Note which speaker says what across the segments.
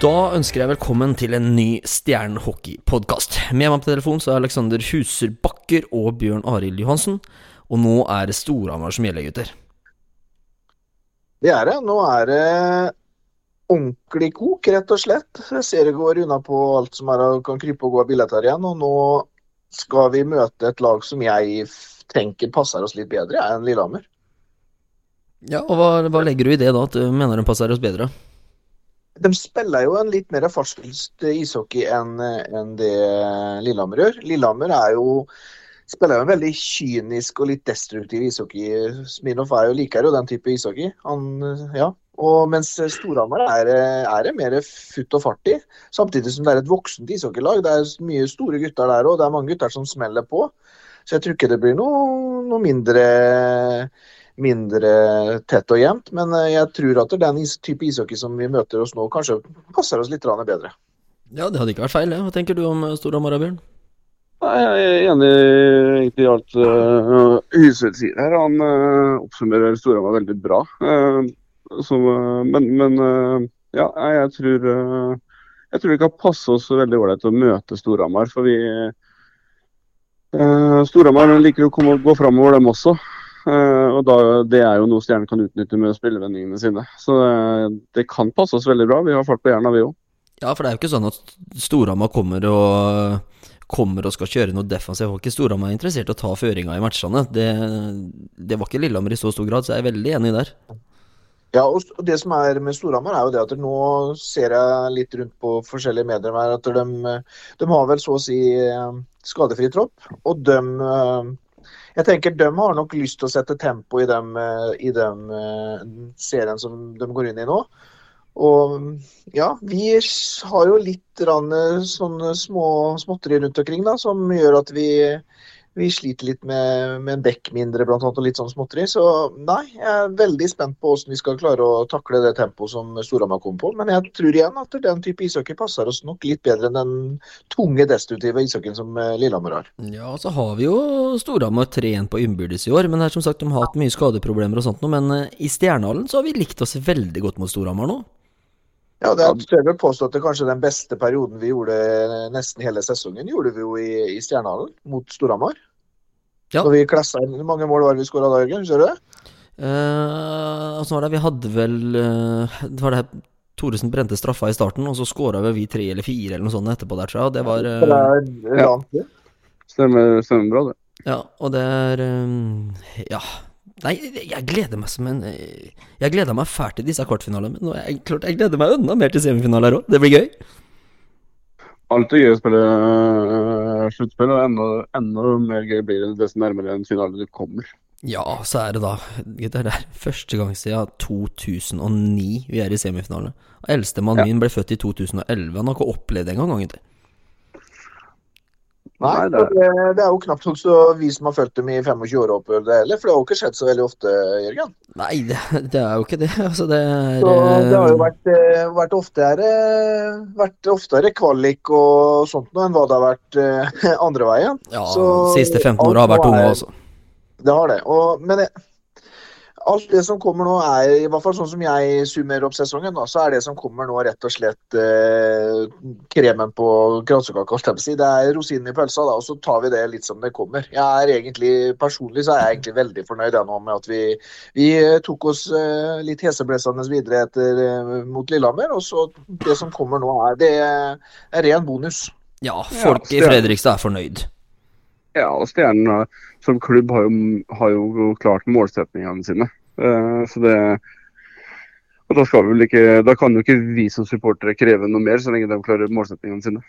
Speaker 1: Da ønsker jeg velkommen til en ny Stjernehockey-podkast. Med meg på telefon så er Alexander Huser Bakker og Bjørn Arild Johansen. Og nå er det Storhamar som gjelder, gutter.
Speaker 2: Det er det. Nå er det ordentlig kok, rett og slett. Jeg ser det går unna på alt som er, kan krype og gå av billetter igjen. Og nå skal vi møte et lag som jeg tenker passer oss litt bedre enn Lillehammer.
Speaker 1: Ja, og hva, hva legger du i det, da? At du mener de passer oss bedre?
Speaker 2: De spiller jo en litt mer fartslyst ishockey enn en det Lillehammer gjør. Lillehammer er jo spiller jo en veldig kynisk og litt destruktiv ishockey. Smirnov er jo liker jo den type ishockey. Han, ja. Og mens Storhamar er, er det mer futt og fart i. Samtidig som det er et voksent ishockeylag. Det er mye store gutter der òg. Det er mange gutter som smeller på. Så jeg tror ikke det blir noe, noe mindre mindre tett og jevnt. Men jeg tror at den type ishockey som vi møter oss nå, kanskje passer oss litt bedre.
Speaker 1: Ja, det hadde ikke vært feil, det. Hva tenker du om Storhamar, Bjørn?
Speaker 3: Nei, Jeg er enig egentlig i alt uh, Huseth sier her. Han uh, oppsummerer Storhamar veldig bra. Uh, så, uh, men, men ja, jeg tror, jeg tror det kan passe oss veldig ålreit å møte Storhamar. For vi Storhamar liker å komme og gå framover, dem også. Uh, og da, Det er jo noe Stjernen kan utnytte med spillevendingene sine. Så uh, det kan passe oss veldig bra. Vi har fart på Jerna, vi òg.
Speaker 1: Ja, for det er jo ikke sånn at Storhamar kommer og kommer og skal kjøre noe defensivt. Jeg var ikke Storhamar interessert i å ta føringa i matchene. Det, det var ikke Lillehammer i så stor grad, så jeg er veldig enig der.
Speaker 2: Ja, og Det som er med Storhamar, er jo det at nå ser jeg litt rundt på forskjellige medier her, at de, de har vel så å si eh, skadefri tropp. Og de jeg tenker De har nok lyst til å sette tempo i den i serien som de går inn i nå. Og ja, vi har jo litt sånne små småtteri rundt omkring da, som gjør at vi, vi sliter litt med, med en bekk mindre blant annet, og litt sånn småtteri. Så nei, jeg er veldig spent på hvordan vi skal klare å takle det tempoet som Storhamar kom på. Men jeg tror igjen at den type ishockey passer oss nok litt bedre enn den tunge, destruktive ishockeyen som Lillehammer har.
Speaker 1: Ja, så har vi jo Storhamar 3-1 på innbyrdes i år, men det er som sagt de har hatt mye skadeproblemer og sånt nå. Men i Stjernehallen så har vi likt oss veldig godt mot Storhamar nå.
Speaker 2: Ja, det er vel påstå at det kanskje den beste perioden vi gjorde nesten hele sesongen, gjorde vi jo i, i Stjernehallen mot Storhamar.
Speaker 1: Ja.
Speaker 2: Så vi klassa inn Hvor mange mål var det vi skåra da, Jørgen? Ser du det?
Speaker 1: Eh, altså det, vi hadde vel uh, Det var det her Thoresen brente straffa i starten, og så skåra vi tre eller fire eller noe sånt etterpå der, tror jeg. Det var Ja,
Speaker 2: det er
Speaker 3: ja. stemmer, stemmer bra, det.
Speaker 1: Ja, og det er Ja. Nei, jeg gleder meg som en Jeg gleder meg fælt til disse kvartfinalene. Men jeg, klart, jeg gleder meg enda mer til semifinaler òg. Det blir gøy.
Speaker 3: Alltid gøy å spille uh, sluttspill, og enda, enda, mer gøy blir det desto nærmere en finale du kommer.
Speaker 1: Ja, så er det da det er første gang siden 2009 vi er i semifinale. Eldstemann ja. min ble født i 2011. Han har ikke opplevd det engang.
Speaker 2: Nei, det, det, er jo knapt nok så vi som har fulgt dem i 25 år, opphører det heller. For det har jo ikke skjedd så veldig ofte, Jørgen.
Speaker 1: Nei, det, det er jo ikke det. Altså, det, er,
Speaker 2: så det har jo vært, eh, vært, oftere, vært oftere kvalik og sånt noe enn hva det har vært andre veien.
Speaker 1: Ja, så, siste 15 år har vært unge også.
Speaker 2: Det har det. Og, men det, alt det som kommer nå er, i hvert fall sånn som jeg summerer opp sesongen, da, så er det som kommer nå rett og slett eh, kremen på kransekaka. Det er rosinen i pølsa, da, og så tar vi det litt som det kommer. Jeg er egentlig, Personlig så er jeg egentlig veldig fornøyd nå med at vi, vi tok oss eh, litt heseblesende videre etter, eh, mot Lillehammer. Og så det som kommer nå, er, det er ren bonus.
Speaker 1: Ja, folk ja, i Fredrikstad er fornøyd.
Speaker 3: Ja, og Stjernen som klubb har jo, har jo klart målsetningene sine. Uh, så det og da, ikke, da kan jo ikke vi som supportere kreve noe mer, så lenge de klarer målsetningene sine.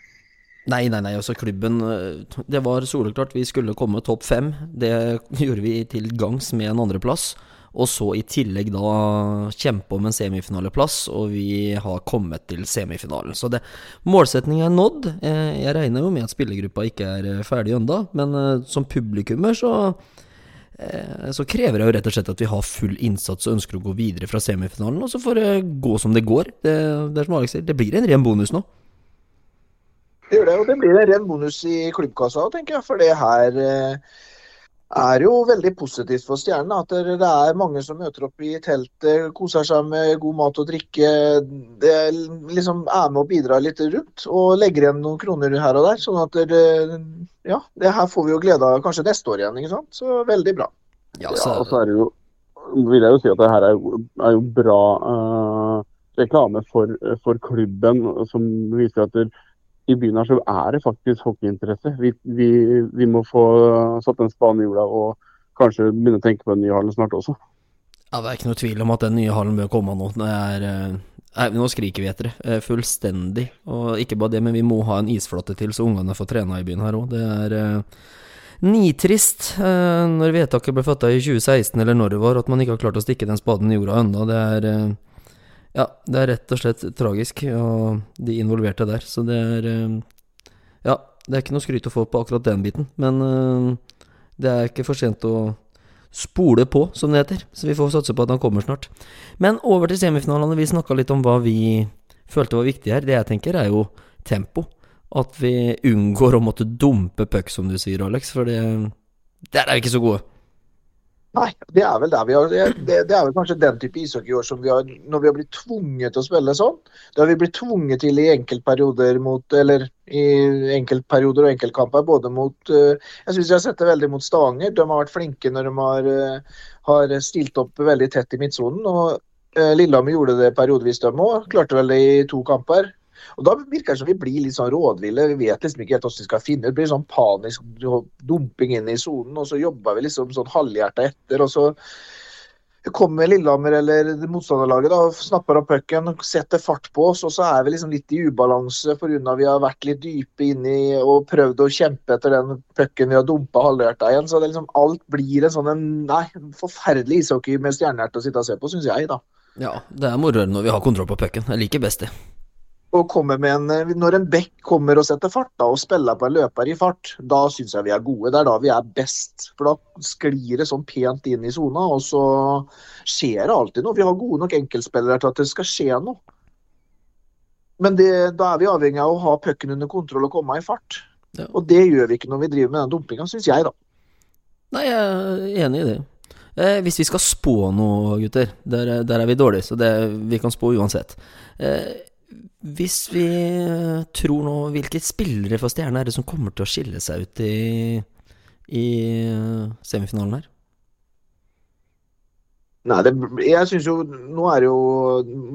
Speaker 1: Nei, nei, nei. altså klubben eh, Det var soleklart vi skulle komme topp fem. Det gjorde vi til gangs med en andreplass. Og så i tillegg da kjempe om en semifinaleplass, og vi har kommet til semifinalen. Så det, målsetningen er nådd. Eh, jeg regner jo med at spillergruppa ikke er eh, ferdig ennå, men eh, som publikummer så så krever det jo rett og slett at vi har full innsats og ønsker å gå videre fra semifinalen. Og så får det gå som det går. Det, det er sier, det blir en ren bonus nå.
Speaker 2: Det gjør det, og det blir en ren bonus i klubbkassa òg, tenker jeg. For det her er jo veldig positivt for Stjernen. At det er mange som møter opp i teltet, koser seg med god mat og drikke. Det liksom er med å bidra litt rundt og legger igjen noen kroner her og der. Sånn at det, ja, det her får vi jo glede av kanskje neste år igjen. ikke sant? Så veldig bra.
Speaker 1: Ja,
Speaker 3: Ja, og så er det jo vil jeg jo si at det her er jo, er jo bra uh, reklame for, for klubben, som viser at det, i byen her så er det faktisk hockeyinteresse. Vi, vi, vi må få satt en spade i jorda og kanskje begynne å tenke på den nye hallen snart også.
Speaker 1: ja, det er ikke noe tvil om at den nye hallen bør komme nå. Det er, eh, nå skriker vi etter det, eh, fullstendig. Og ikke bare det, men vi må ha en isflåte til, så ungene får trena i byen her òg. Det er eh, nitrist når vedtaket ble fatta i 2016, eller når det var, at man ikke har klart å stikke den spaden i jorda ennå. Det er Ja, det er rett og slett tragisk, og de involverte der. Så det er eh, Ja, det er ikke noe skryt å få på akkurat den biten, men eh, det er ikke for sent å spole på, som det heter. Så vi får satse på at han kommer snart. Men over til semifinalene. Vi snakka litt om hva vi følte var viktig her. Det jeg tenker, er jo tempo. At vi unngår å måtte dumpe puck, som du sier, Alex. For det Der er vi ikke så gode.
Speaker 2: Nei, det er vel der vi har Det, det er vel kanskje den type ishockey som vi har Når vi har blitt tvunget til å spille sånn. Det har vi blitt tvunget til i enkeltperioder mot Eller i enkeltperioder og enkeltkamper, både mot eh, Jeg syns jeg har sett det veldig mot Stavanger. De har vært flinke når de har, eh, har stilt opp veldig tett i midtsonen. Og eh, Lillehammer gjorde det periodevis, de òg. Klarte vel det i to kamper. Og Da virker det som vi blir litt sånn rådville. Vi vet liksom ikke helt hvordan vi skal finne ut. Det blir sånn panisk dumping inn i sonen, og så jobber vi liksom sånn halvhjerta etter. og så kommer Lillehammer eller motstanderlaget da, og snapper opp pucken, setter fart på oss, og så er vi liksom litt i ubalanse pga. vi har vært litt dype inni og prøvd å kjempe etter den pucken vi har dumpa halvhjerta igjen. Så det liksom, alt blir en sånn en, nei, forferdelig ishockey med stjernehjerte å sitte og se på, syns jeg, da.
Speaker 1: Ja, det er moroere når vi har kontroll på pucken. Jeg liker best det.
Speaker 2: Og kommer med en, Når en bekk kommer og setter fart da, og spiller på en løper i fart, da syns jeg vi er gode. Det er da vi er best. For da sklir det sånn pent inn i sona, og så skjer det alltid noe. Vi har gode nok enkeltspillere til at det skal skje noe. Men det, da er vi avhengig av å ha pucken under kontroll og komme i fart.
Speaker 1: Ja.
Speaker 2: Og det gjør vi ikke når vi driver med den dumpinga, syns jeg, da.
Speaker 1: Nei, jeg er enig i det. Eh, hvis vi skal spå noe, gutter, der, der er vi dårlige, så det, vi kan spå uansett. Eh, hvis vi eh, tror nå Hvilke spillere for Stjerne er det som kommer til å skille seg ut i, i eh, semifinalen her?
Speaker 2: Nei, det, jeg syns jo Nå er det jo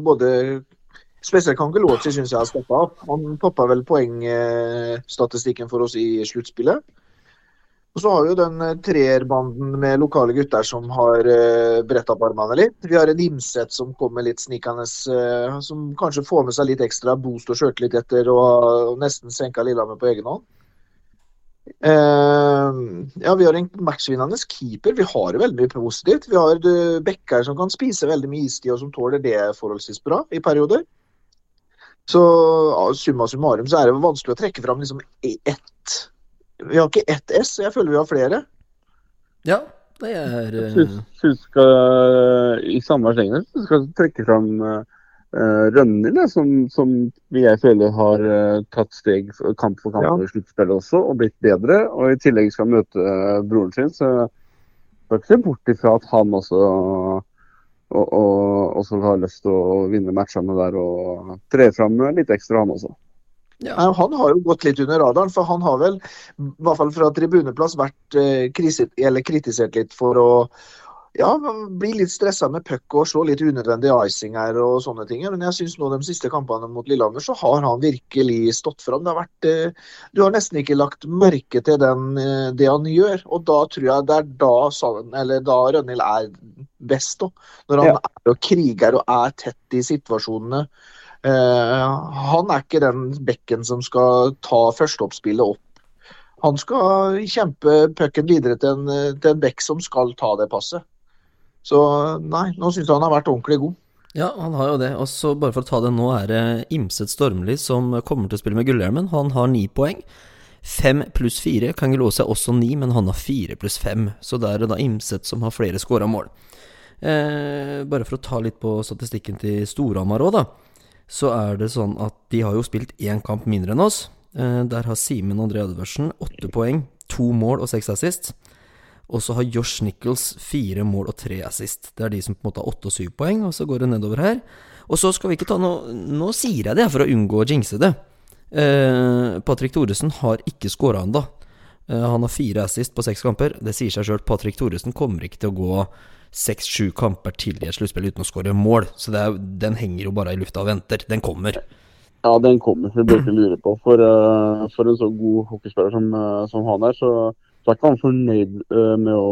Speaker 2: både Spesielt Kangelotsi syns jeg har stoppa opp. Han toppa vel poengstatistikken for oss i sluttspillet. Og så har vi jo den eh, treerbanden med lokale gutter som har uh, bretta opp armene litt. Vi har en Imset som kommer litt snikende, eh, som kanskje får med seg litt ekstra boost og sjøltillit etter å nesten senka Lillehammer på egen hånd. Uh, ja, vi har en matchvinnende keeper. Vi har jo veldig mye positivt. Vi har uh, Bekkar som kan spise veldig mye istid, og som tåler det forholdsvis bra i perioder. Så summa summarum så er det vanskelig å trekke fram liksom ett Vi har ikke ett S, jeg føler vi har flere.
Speaker 1: Ja, det er
Speaker 3: Jeg
Speaker 1: eh,
Speaker 3: syns, skal, I samme slengen skal trekke fram uh, Rønhild, jeg, som, som jeg føler har uh, tatt steg kamp for kamp
Speaker 2: Ja.
Speaker 3: i sluttspillet også, og blitt bedre. Og i tillegg skal møte uh, broren sin, så skal ikke se bort ifra at han også og, og, også har lyst til å vinne matchene der og tre fram litt ekstra, han også.
Speaker 1: Ja.
Speaker 2: Han har jo gått litt under radaren, for han har vel, i hvert fall fra tribuneplass, vært eh, kriset, eller kritisert litt for å ja, bli litt stressa med puck og slå litt unødvendig icing her og sånne ting. Men jeg syns nå de siste kampene mot Lillehammer, så har han virkelig stått fram. Det har vært, eh, du har nesten ikke lagt merke til den, eh, det han gjør. Og da tror jeg det er da, eller da Rønhild er best. Da. Når han
Speaker 3: Ja.
Speaker 2: er og kriger og er tett i situasjonene. Eh, han er ikke den bekken som skal ta førsteoppspillet opp. Han skal kjempe pucken videre til en, til en bekk som skal ta det passet. Så nei, nå syns jeg han har vært ordentlig god.
Speaker 1: Ja, han har jo det. Og så bare for å ta det nå, er det Imset Stormli som kommer til å spille med gullhjelmen. Han har ni poeng. Fem pluss fire. Kangelåse er også ni, men han har fire pluss fem. Så det er det da Imset som har flere scora mål. Eh, bare for å ta litt på statistikken til Storhamar òg, da. Så er det sånn at de har jo spilt én kamp mindre enn oss. Eh, der har Simen André Edvardsen åtte poeng, to mål og seks assist. Og så har Josh Nichols fire mål og tre assist. Det er de som på en måte har åtte og syv poeng, og så går det nedover her. Og så skal vi ikke ta noe Nå sier jeg det for å unngå å jinxe det. Eh, Patrick Thoresen har ikke scora ennå. Eh, han har fire assist på seks kamper. Det sier seg sjøl. Patrick Thoresen kommer ikke til å gå seks-sju kamper til i et sluttspill uten å skåre mål. Så er, den henger jo bare i lufta og venter. Den kommer.
Speaker 3: Ja, den kommer. Det bør ikke lure på. For, uh, for en så god hockeyspiller som, uh, som han er, så, så er ikke han fornøyd uh, med å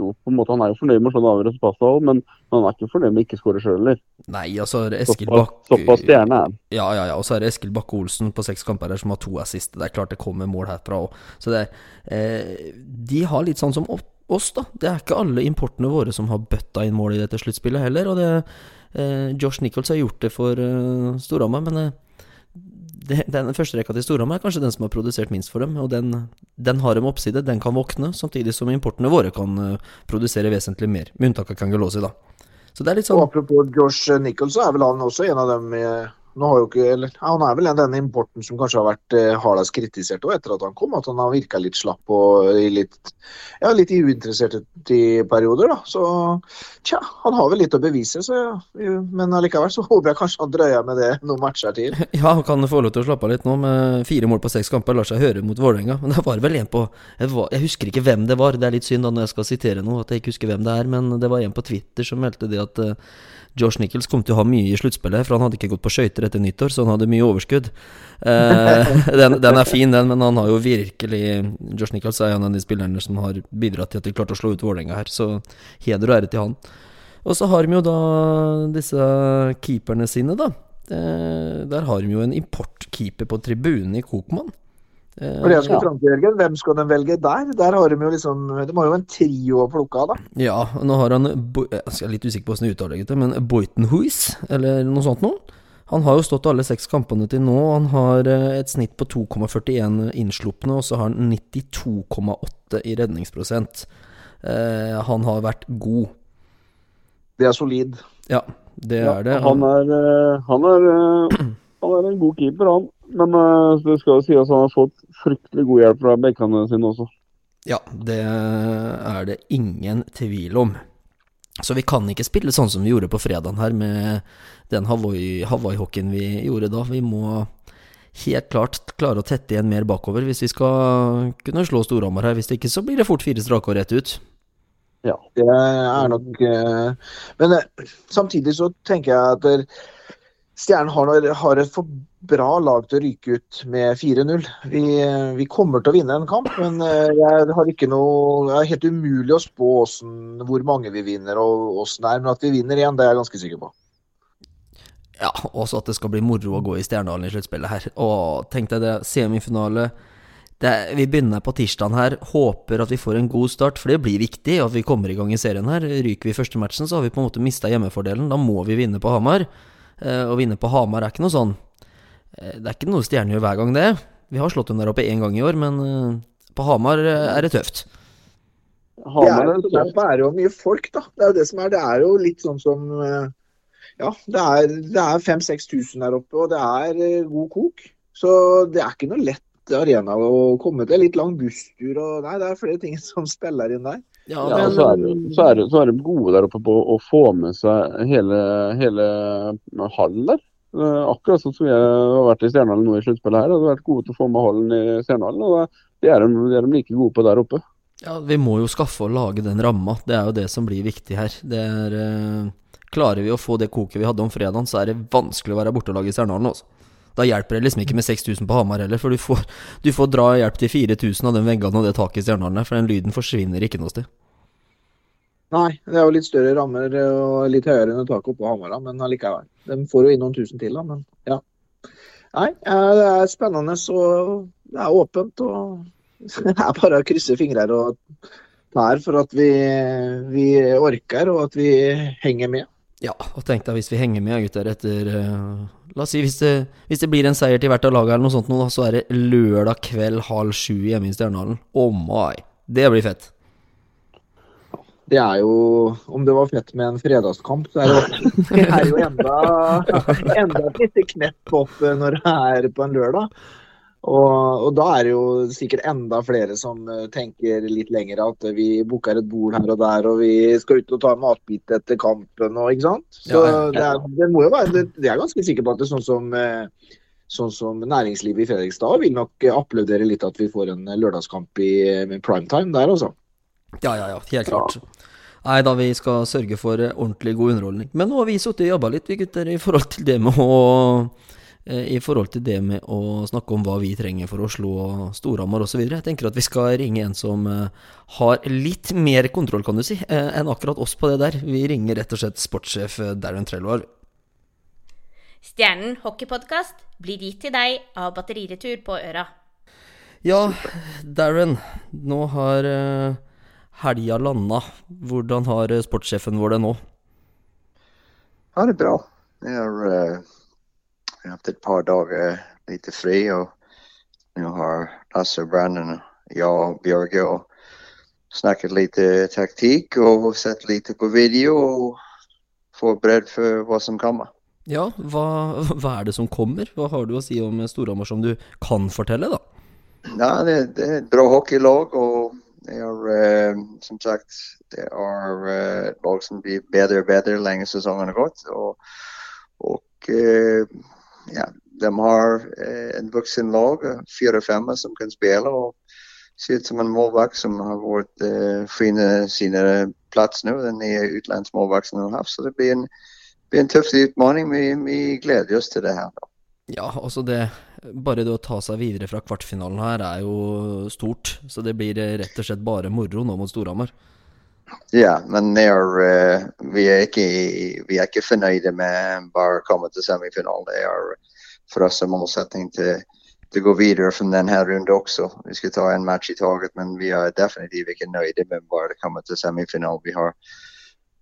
Speaker 3: jo, på en måte, Han er jo fornøyd med å slå en avgjørelse på Asdal, men han er ikke fornøyd med å ikke skåre sjøl heller.
Speaker 1: Nei, altså Eskil Bakke
Speaker 3: Såpass stjerne er han.
Speaker 1: Ja, ja, ja. Og så er det Eskil Bakke Olsen på seks kamper her som har to assist. Det er klart det kommer mål herfra òg. Så det er eh, De har litt sånn som oss, da. Det er ikke alle importene våre som har bøtta inn mål i dette sluttspillet heller. Og det eh, Josh Nichols har gjort det for eh, Storhamar, men eh, den første rekka til Storhamar er kanskje den som har produsert minst for dem. Og den, den har en oppside, den kan våkne, samtidig som importene våre kan eh, produsere vesentlig mer. Med unntak av Kangelosi, da. Så det er litt sånn
Speaker 2: Og Apropos Josh Nichols, så er vel han også en av dem jo ikke, eller, Han er vel en den importen som kanskje har vært eh, hardest kritisert også, etter at han kom. At han har virka litt slapp og litt, ja, litt uinteressert i perioder. da, så Tja, han har vel litt å bevise, så, men allikevel så håper jeg kanskje han drøyer med det noen matcher til.
Speaker 1: Ja, han kan få lov til å slappe av litt nå, med fire mål på seks kamper. Lar seg høre mot Vålerenga. Men det var vel en på jeg, var, jeg, husker ikke hvem det var. Det er litt synd da når jeg skal sitere noe at jeg ikke husker hvem det er, men det var en på Twitter som meldte det at uh, Josh Nichols kom til å ha mye i sluttspillet, for han hadde ikke gått på skøyter etter nyttår, så han hadde mye overskudd. Eh, den, den, er fin, den, men han har jo virkelig Josh Nichols er en av de spillerne som har bidratt til at de klarte å slå ut Vålerenga her, så heder og ære til han. Og så har vi jo da disse keeperne sine, da. Eh, der har vi jo en importkeeper på tribunen i Kokmann.
Speaker 2: For det jeg skulle ja. til, Jørgen, Hvem skal de velge der? Der har De jo liksom De har jo en trio å plukke av, da.
Speaker 1: Ja, nå har han Jeg er litt usikker på hvordan jeg uttaler det, men Boitenhuis, eller noe sånt noe. Han har jo stått alle seks kampene til nå. Han har eh, et snitt på 2,41 innslupne, og så har han 92,8 i redningsprosent. Eh, han har vært god.
Speaker 2: Det er solid.
Speaker 1: Ja, det ja, er det.
Speaker 3: Han er, eh, han er, han er en god keeper, han. Men uh, det skal jo sies at han har fått fryktelig god hjelp fra bekkene sine også.
Speaker 1: Ja, det er det ingen tvil om. Så vi kan ikke spille sånn som vi gjorde på fredagen her, med den Hawaii-hockeyen vi gjorde da. Vi må helt klart klare å tette igjen mer bakover hvis vi skal kunne slå Storhamar her. Hvis det ikke, så blir det fort fire strake og rett ut.
Speaker 2: Ja, det er nok eh, Men eh, samtidig så tenker jeg at Stjernen har, har, et for bra lag til å ryke ut med 4-0. Vi, vi, kommer til å vinne en kamp, men eh, jeg har ikke noe, det er helt umulig å spå hvordan, hvor mange vi vinner og åssen det er. Men at vi vinner igjen, det er jeg ganske sikker på.
Speaker 1: Ja, også at det skal bli moro å gå i Stjerndalen i sluttspillet her. Og tenk deg det, semifinale. Det, vi begynner på tirsdagen her, håper at vi får en god start, for det blir viktig at vi kommer i gang i serien her. Ryker vi første matchen, så har vi på en måte mista hjemmefordelen. Da må vi vinne på Hamar. Eh, å vinne på Hamar er ikke noe sånn eh, Det er ikke noe Stjerne gjør hver gang, det. Vi har slått dem der oppe én gang i år, men eh, på Hamar er det tøft.
Speaker 2: Hamar er, det er jo mye folk, da. Det er jo det som er. Det er jo litt sånn som Ja, det er, er 5000-6000 der oppe, og det er god kok. Så det er ikke noe lett arena å komme til. Litt lang busstur og Nei, det er flere ting som spiller inn der.
Speaker 3: Ja, ja så, er det, så, er det, så, er de gode der oppe på å få med seg hele, hele hallen der. Uh, akkurat sånn som vi har vært i Stjernehallen nå i sluttspillet her. har vært gode til å få med hallen i Stjernehallen, og det er, de, det er de like gode på der oppe.
Speaker 1: Ja, Vi må jo skaffe og lage den ramma. Det er jo det som blir viktig her. Det er, uh, klarer vi å få det koket vi hadde om fredagen, så er det vanskelig å være borte og lage Stjernehallen. Også. Da hjelper det liksom ikke med 6000 på Hamar heller, for du får, du får dra hjelp til 4000 av den veggene og det taket i Stjernhallen for den lyden forsvinner ikke noe sted.
Speaker 2: Nei, det er jo litt større rammer og litt høyere enn taket på Hamar, men allikevel. De får jo inn noen tusen til, da, men ja. Nei, det er spennende og det er åpent. og Det er bare å krysse fingre og tær for at vi, vi orker og at vi henger med.
Speaker 1: Ja, og tenk deg hvis vi henger med gutter etter uh, La oss si hvis det, hvis det, blir en seier til hvert av lagene, eller noe sånt, nå, så er det lørdag kveld halv sju hjemme i Stjernehallen. Oh my! Det blir fett.
Speaker 2: Det er jo Om det var fett med en fredagskamp, så er det, det er jo enda, enda et lite knepp opp når det er på en lørdag. Og, og, da er det jo sikkert enda flere som uh, tenker litt lenger at vi booker et bord her og der, og vi skal ut og ta en matbit etter kampen og ikke sant. Så ja, ja, ja. Det, er, det, må jo være det, det, er ganske sikker på at det er sånn som uh, sånn som næringslivet i Fredrikstad vil nok applaudere litt at vi får en lørdagskamp i primetime der, altså.
Speaker 1: Ja, ja, ja. Helt klart. Nei da, vi skal sørge for ordentlig god underholdning. Men nå har vi sittet og jobba litt, vi gutter, i forhold til det med å Eh, i forhold til det med å snakke om hva vi trenger for å slå Storhamar osv. Jeg tenker at vi skal ringe en som eh, har litt mer kontroll, kan du si, eh, enn akkurat oss på det der. Vi ringer rett og slett sportssjef Darren Trelvar.
Speaker 4: Stjernen hockeypodkast blir gitt til deg av Batteriretur på Øra.
Speaker 1: Ja, Darren. Nå har helga landa. Hvordan har sportssjefen vår det nå?
Speaker 5: Ja, det bra. Jeg har vi har et ett par dager lite fri og Nå har Lasse og Brandon, jeg og Bjørge og snakket litt taktikk og sett litt på video og forberedt for hva som kommer.
Speaker 1: Ja, hva, hva, er det som kommer? Hva har du å si om Storhamar som du kan fortelle, da?
Speaker 5: Nei, det, det er et bra hockeylag, og det er uh, som sagt det er uh, lag som blir bedre og bedre lenge sesongen har gått. Og, og uh, ja, de har eh, en voksen lag, fyra-fem som kan spille. og ser ut som en målvakt som har vært eh, finna sina plass nå, den nye utlandsmålvakten de har haft. Så det blir en, blir en tøff utmaning. Vi, vi gleder oss til det her. Da.
Speaker 1: Ja, også det Bare det å ta seg videre fra kvartfinalen her er jo stort. Så det blir eh, rett og slett bare moro nå mot Storhamar.
Speaker 5: Ja, men er, uh, vi, er ikke, vi er ikke fornøyde med bare å komme til semifinalen. Det er for oss en målsetting til, til å gå videre fra denne runden også. Vi skal ta en match i taget, men vi er definitivt ikke nøyde med bare å komme til semifinalen. Vi har,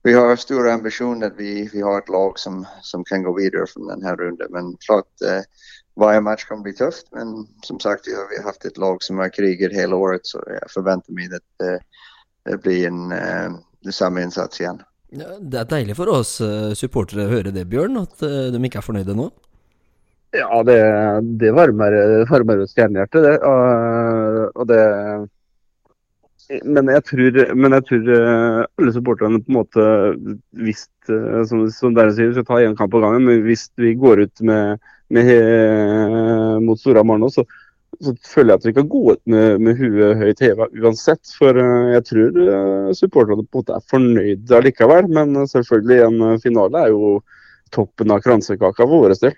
Speaker 5: vi har store ambisjoner. Vi, vi har et lag som, som kan gå videre fra denne runden. Men klart, uh, hver match kan bli tøft. Men som sagt, vi har, vi har hatt et lag som har kriget hele året, så jeg forventer meg at det blir en eh, det samme innsats igjen.
Speaker 1: Ja, det er deilig for oss eh, supportere å høre det, Bjørn, at eh, de ikke er fornøyde nå?
Speaker 3: Ja, det, det varmer, varmer stjernehjertet, det. Og, og det men jeg, tror, men jeg tror alle supporterne på en måte visst, som, som dere sier, skal ta én kamp av gangen. Men hvis vi går ut med, med, mot Storhamar nå, så, så føler jeg at vi kan gå ut med, med huet høyt heva uansett. For uh, jeg tror uh, supporterne på en måte er fornøyd allikevel. Men uh, selvfølgelig, en finale er jo toppen av kransekaka for vår del.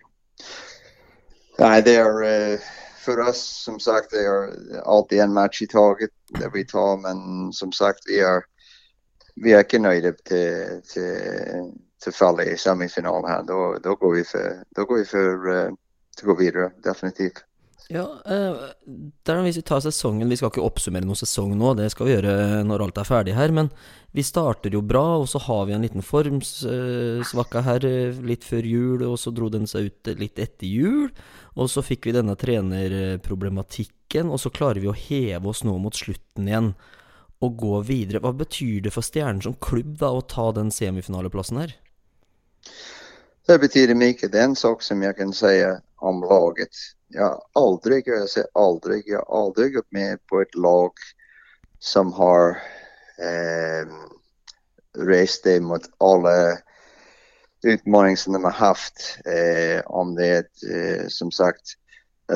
Speaker 5: Nei, det er for oss, som sagt, det er alltid en match i taget det vi tar. Men som sagt, vi er, vi er ikke nøyde til, til, til fallet i semifinalen her. Da, da, går vi for, da går vi for til å gå videre, definitivt.
Speaker 1: Ja, eh, der hvis vi tar sesongen Vi skal ikke oppsummere noen sesong nå, det skal vi gjøre når alt er ferdig her. Men vi starter jo bra, og så har vi en liten formsvakke her eh, litt før jul. Og så dro den seg ut litt etter jul. Og så fikk vi denne trenerproblematikken, og så klarer vi å heve oss nå mot slutten igjen. Og gå videre. Hva betyr det for Stjernen som klubb da å ta den semifinaleplassen her?
Speaker 5: Det betyr mye. Det er en sak som jeg kan si om laget Jeg har aldri, jeg säger aldri, jeg har aldri gått med på et lag som har eh, reist det mot alla utmaningar som de har haft. Eh, om det är eh, som sagt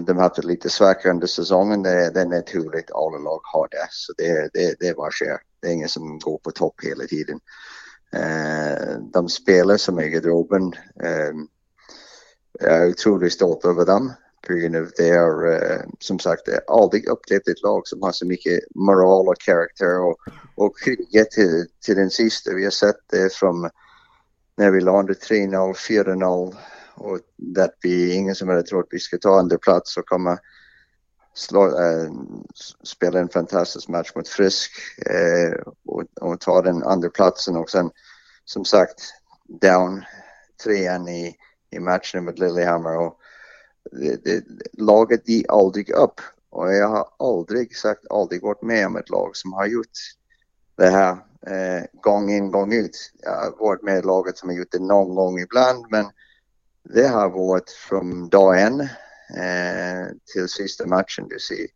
Speaker 5: de har haft det lite svagare under säsongen. Det, det är naturligt, alla lag har det. Så det, det, det bara sker. Det är ingen som går på topp hela tiden. Eh, de spelar som i garderoben. Eh, jag är otroligt stolt över dem pga. det är uh, som sagt aldrig upplevt ett lag som har så mycket moral och karaktär och, och kriget till, till den sista. Vi har sett det från när vi lade 3-0, 4-0 och det vi ingen som hade trott vi skulle ta andra plats och slå, äh, spela en fantastisk match mot Frisk äh, och, och, ta den andra platsen och som sagt down 3 i, i matchen mot Lillehammer och det, det, laget de aldrig upp. Och jag har aldrig sagt, aldrig varit med om ett lag som har gjort det här eh, gång in, gång ut. Jag har varit med i laget som har gjort det någon gång ibland, men det har varit från dag en eh, till sista matchen. Du ser.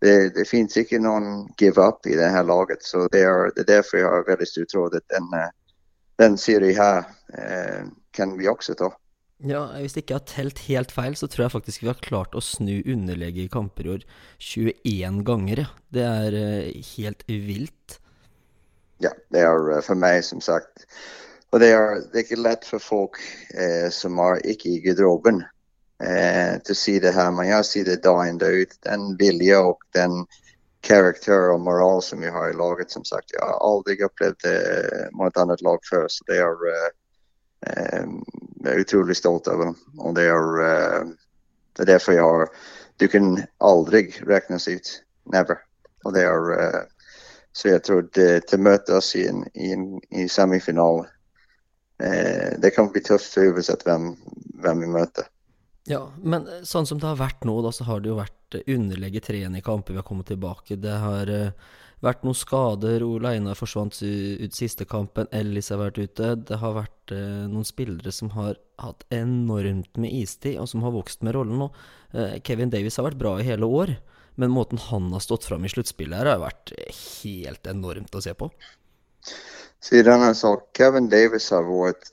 Speaker 5: Det, det finns inte någon give up i det här laget så det är, det är därför jag har väldigt stor tro att den, eh, den serien här eh, kan vi också ta.
Speaker 1: Ja, hvis ikke har telt helt feil, så tror jeg faktisk vi har klart å snu underlege i kamper i år 21 ganger. Det er eh, helt vilt.
Speaker 5: Ja, det er for meg, som sagt. Og det er, det er ikke lett for folk eh, som er ikke i garderoben eh, å si det her. Men jeg ser det dag in dag ut. Den vilje og den karakter og moral som vi har i laget som sagt. Jeg har aldri opplevd det mot et annet lag før, Så det er eh, eh, utrolig är stolt over dem. Og det er, det er derfor jeg har, du kan aldrig regnes ut. Never. Og det er så jeg tror det, till mötas i en, i en i semifinale. eh, det kan bli tøft uansett hvem, hvem vi møter.
Speaker 1: Ja, men sånn som det har vært nå, da, så har det jo vært eh, underlegget tre i kamper vi har kommet tilbake. Det har uh, vært noen skader. Ole Einar forsvant ut siste kampen. Ellis har vært ute. Det har vært uh, noen spillere som har hatt enormt med istid, og som har vokst med rollen nå. Uh, Kevin Davies har vært bra i hele år, men måten han har stått fram i sluttspillet her, har vært helt enormt å se på.
Speaker 5: Siden han sa Kevin Davis har vært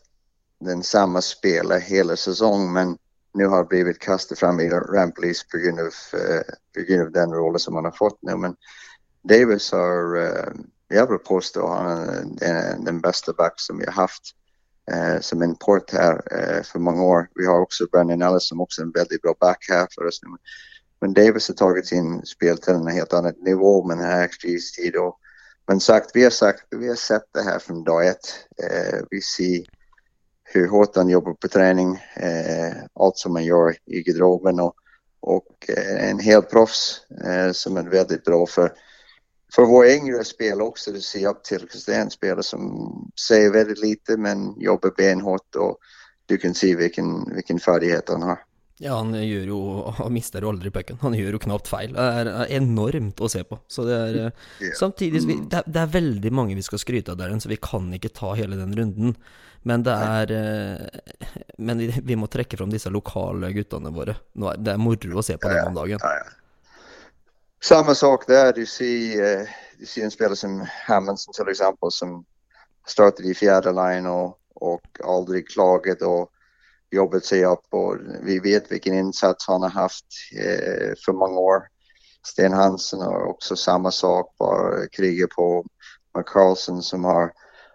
Speaker 5: den samme spiller hele sesongen, men nå har blitt kastet fram i grund av, uh, den rollen som han har fått nå. Men Davis har, uh, Jeg vil påstå, han er den, den beste back som vi har haft uh, som import her uh, for mange år. Vi har også Brandon Ellis som også er en veldig bra back her for oss nu. Men Davis har tagit sin spel till en helt annan nivå med den här men sagt, vi har sagt, vi har sett det här från dag ett. Eh, vi ser hur hårt han jobbar på träning, eh, allt som man gör i garderoben och, och eh, en hel proffs eh, som är väldigt bra för, för våra yngre spelare också Du ser upp till. Det är en spelare som säger väldigt lite men jobbar benhårt och du kan se vilken, vilken färdighet han har.
Speaker 1: Ja, han gjør jo Han mister jo aldri pucken. Han gjør jo knapt feil. Det er enormt å se på. Så det er yeah. Samtidig vi, det, er, det, er, veldig mange vi skal skryte av der, så vi kan ikke ta hele den runden. Men det er Men vi, vi må trekke fram disse lokale guttene våre. Det er moro å se på dem om dagen. Ja, ja.
Speaker 5: Samme sak der. Du ser, du ser en spiller som Hammondsen f.eks., exempel, som startet i fjerde line og, og aldri klaget. och jobbat sig upp och vi vet vilken insats han har haft eh, för många år. Sten Hansen har också samma sak, bara kriget på Carlsen som har,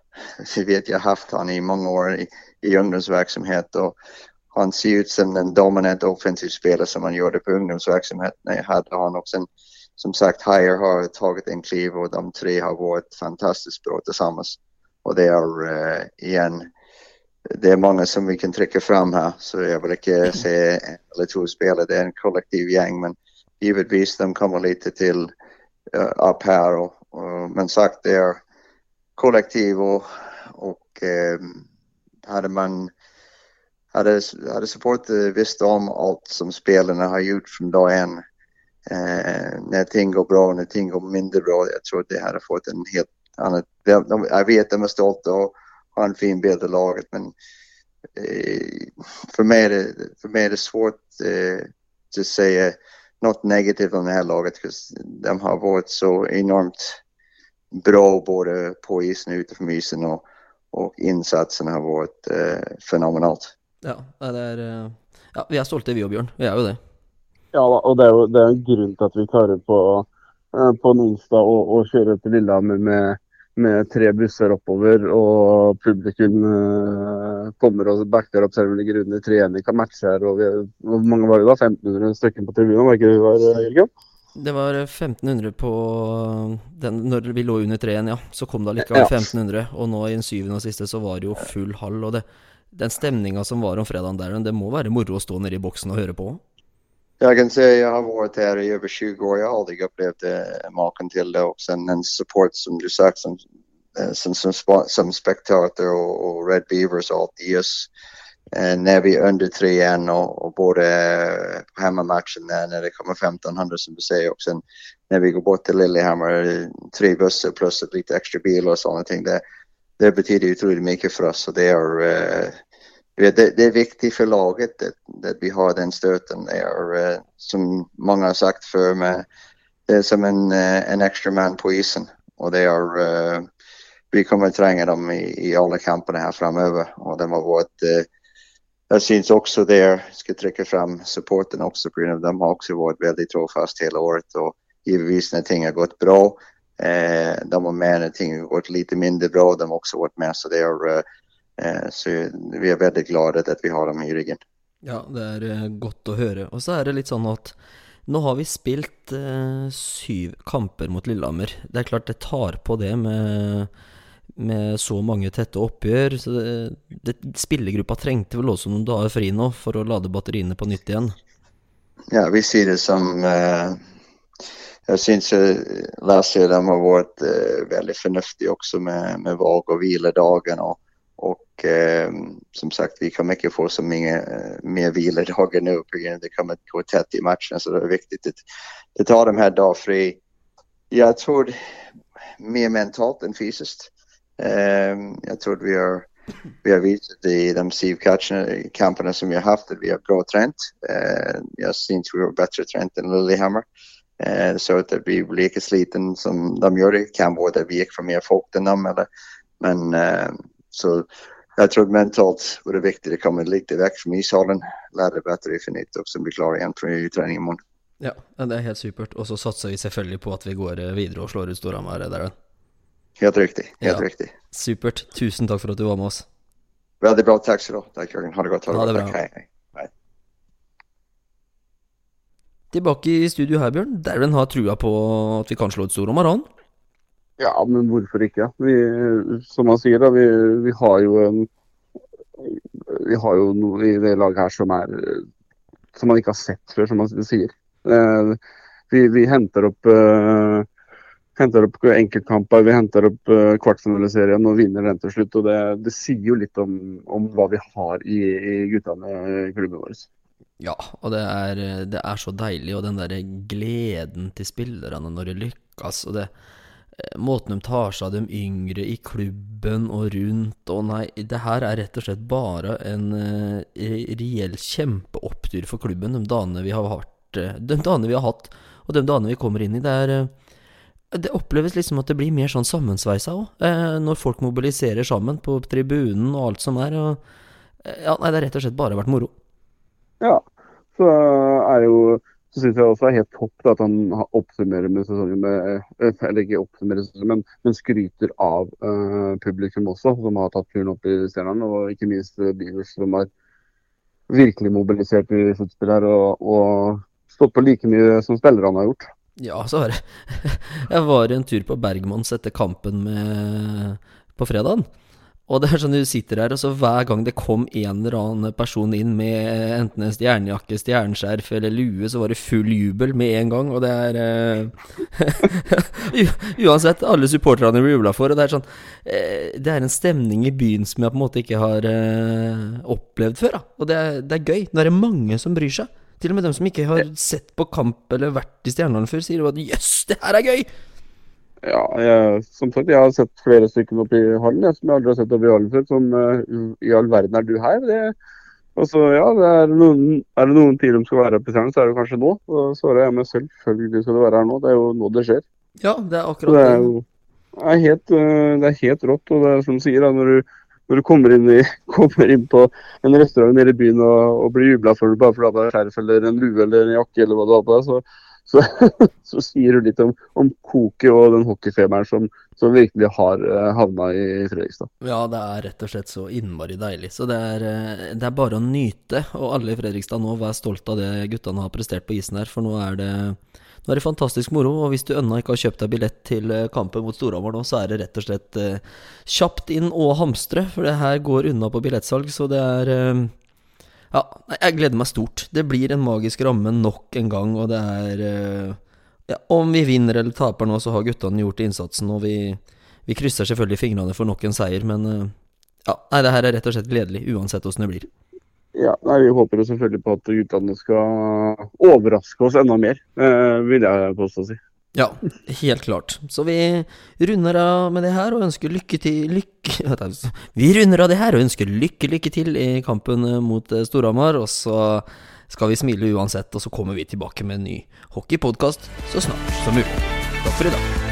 Speaker 5: vi vet jag haft han i många år i, i ungdomsverksamhet och han ser ut som den dominant offensiv spelare som han gjorde på ungdomsverksamhet när jag hade honom. Sen, som sagt, Hire har tagit en kliv och de tre har varit fantastiskt bra tillsammans. Och det är uh, igen det er mange som vi kan trekke fram her. så jeg vil ikke se en eller to spelare, det er en kollektiv gjeng. men givetvis de kommer lite til uh, opp her. Og, og, men sagt det er kollektiv Og, og um, hadde man hadde, hadde support visst om alt som spillerne har gjort fra dag en uh, når ting går bra og når ting går mindre bra jeg tror de hade fått en helt annen Jeg vet de er stolte. och har en fin bild av laget. Men eh, för, mig är det, för mig är det svårt eh, att säga något negativt om det här laget. För de har varit så enormt bra både på isen och utanför isen och, och insatserna har varit eh, fenomenalt.
Speaker 1: Ja, det er, eh, ja, vi er stolte vi og Bjørn. Vi er jo det.
Speaker 3: Ja, og det er jo det er en grunn til at vi klarer på, eh, på en onsdag å kjøre til Lillehammer med med tre busser oppover, og publikum uh, kommer og backer opp selv om de ligger under 3-1 i matcher. Og vi, hvor mange var det da? 1500 stykker på tribunen, var ikke det var, Jørgen?
Speaker 1: Det var 1500 på den, Når vi lå under 3-1, ja. Så kom det allikevel ja. 1500. Og nå i den syvende og siste så var det jo full hall. Og det, den stemninga som var om fredagen der, det må være moro å stå nede i boksen og høre på?
Speaker 5: Jag kan säga jag har varit här i över 20 år. Jag har aldrig upplevt eh, maken till det. Och sen en support som du sagt som, eh, som, som, som spektator och, och, Red Beavers og i oss. Når när vi är under 3-1 och, och både på hemmamatchen när, när det kommer 1500 som du säger och sen när vi går bort till Lillehammer, tre bussar plus lite extra bilar och sådana ting. Det, det betyder otroligt mycket för oss och det är det, det, er viktig for laget at, vi har den støten Det är, uh, som mange har sagt før, med, det er som en, uh, en extra man på isen. Og det er uh, vi kommer tränga dem i, i alle kampene her framover. Og har varit, jeg syns också där, skal trekke fram supporten også, av de har også vært veldig trofast hele året. og givetvis når ting har gått bra, de har med når ting har gått litt mindre bra, de har også vært med. Så det er Eh, så vi er veldig glade at vi har dem i ryggen.
Speaker 1: Ja, det er eh, godt å høre. Og så er det litt sånn at nå har vi spilt eh, syv kamper mot Lillehammer. Det er klart det tar på det med, med så mange tette oppgjør. Så det, det, spillergruppa trengte vel også noen dager fri nå for å lade batteriene på nytt igjen?
Speaker 5: Ja, vi sier det som eh, Jeg syns Lasse de har vært eh, veldig fornuftige også med, med valg og hviledagen. og Och eh, som sagt, vi kommer inte få så mycket eh, mer vilodagar nu på grund av det kommer att gå tätt i matchen. Så det är viktigt att, att ta de här dagarna fri. Jag tror mer mentalt än fysiskt. Eh, jag tror vi har, vi har visat i de SIV-kamperna som vi har haft att vi har bra trend. Eh, jag syns vi har bättre trend än Lillehammer. Eh, så att vi blir lika sliten som de gör. Det kan vara att vi gick för mer folk än dem. Eller, men eh, så jeg tror mentalt var det viktig. Det kommer litt vekk fra ishallen, lära bedre för og så bli klar igjen for trening i morgen.
Speaker 1: Ja, det er helt supert. Og så satser vi selvfølgelig på at vi går eh, videre og slår ut Storhamar der.
Speaker 5: Helt riktig. Helt ja. riktig.
Speaker 1: Supert. Tusen takk for at du var med oss.
Speaker 5: Veldig bra. Takk skal du ha. Takk, Jørgen. Ha det godt.
Speaker 1: Ha det, ha det bra. Hei, hei. Tilbake i studio her, Bjørn. Darren har trua på at vi kan slå ut Storhamar, han?
Speaker 3: Ja, men hvorfor ikke? Vi, som han sier, da, vi, vi, har jo en Vi har jo noe i det laget her som er som man ikke har sett før, som han sier. Eh, vi, vi, henter opp eh, henter opp enkeltkamper, vi henter opp uh, kvartfinaliserien og vinner den til slutt. og Det, det sier jo litt om, om, hva vi har i, i guttene i klubben vår.
Speaker 1: Ja, og det er, det er så deilig, og den der gleden til spillerne når de lykkes. og det måten de tar seg av de yngre i klubben og rundt Og nei, det her er rett og slett bare en uh, reell kjempeopptur for klubben de dagene vi har vært uh, De dagene vi har hatt, og de dagene vi kommer inn i. Det er uh, Det oppleves liksom at det blir mer sånn sammensveisa òg, når folk mobiliserer sammen på tribunen og alt som er. Og, ja, nei, det har rett og slett bare vært moro.
Speaker 3: Ja, så er jo så syns jeg også det er helt topp at han oppsummerer med sesongen med eh, Eller ikke oppsummerer sesongen, men, men skryter av uh, publikum også, som har tatt turen opp i Stjernen. Og ikke minst uh, Beavers, som har virkelig mobilisert i sluttspill her og, og, stått på like mye som spillerne har gjort.
Speaker 1: Ja, så var det Jeg var en tur på Bergmans etter kampen med, på fredagen. Og det er sånn du sitter her, og så hver gang det kom en eller annen person inn med enten en stjernejakke, stjerneskjerf eller lue, så var det full jubel med en gang, og det er uh, Uansett, alle supporterne blir jubla for, og det er sånn uh, Det er en stemning i byen som jeg på en måte ikke har uh, opplevd før, da. Og det er, det er gøy. Nå er det mange som bryr seg. Til og med dem som ikke har sett på kamp eller vært i Stjernene før, sier at jøss, det her er gøy!
Speaker 3: Ja, jeg, som sagt, jeg har sett flere stykker oppi i hallen jeg, som jeg aldri har sett oppi i hallen før. Som uh, i all verden er du her? Det, altså, ja, det er, noen, er det noen tid de skal være her på scenen, så er det kanskje nå. Og så svarer jeg meg selvfølgelig skal du være her nå. Det er jo nå det skjer.
Speaker 1: Ja, det er akkurat
Speaker 3: det. Er jo, det, er helt, uh, det er helt rått. Og det er som du sier, da, når du når du kommer inn, i, kommer inn, på en restaurant nede i byen og, og blir jubla for bare fordi du har skjerf eller en lue eller en jakke eller hva du har på deg, så, så, så, sier du litt om, om koket og den hockeyfeberen som, som, virkelig har uh, havna i Fredrikstad.
Speaker 1: Ja, det er rett og slett så innmari deilig. Så det er, eh, det er bare å nyte. Og alle i Fredrikstad nå, vær stolt av det guttene har prestert på isen her, for nå er det nå er det fantastisk moro, og hvis du ennå ikke har kjøpt deg billett til eh, kampen mot Storhamar nå, så er det rett og slett eh, kjapt inn og hamstre, for det her går unna på billettsalg, så det er eh, ja, jeg gleder meg stort. Det blir en magisk ramme nok en gang, og det er uh, ja, Om vi vinner eller taper nå, så har guttene gjort innsatsen, og vi, vi krysser selvfølgelig fingrene for nok en seier, men uh, ja, nei, det her er rett og slett gledelig, uansett åssen det blir.
Speaker 3: Ja, nei, Vi håper jo selvfølgelig på at guttene skal overraske oss enda mer, uh, vil jeg påstå å si.
Speaker 1: Ja, helt klart. Så vi runder av med det her og ønsker lykke til lykke, Vi runder av det her og ønsker lykke, lykke til i kampen mot eh, Storhamar. Og så skal vi smile uansett, og så kommer vi tilbake med en ny hockeypodkast så snart som mulig. Takk for i dag.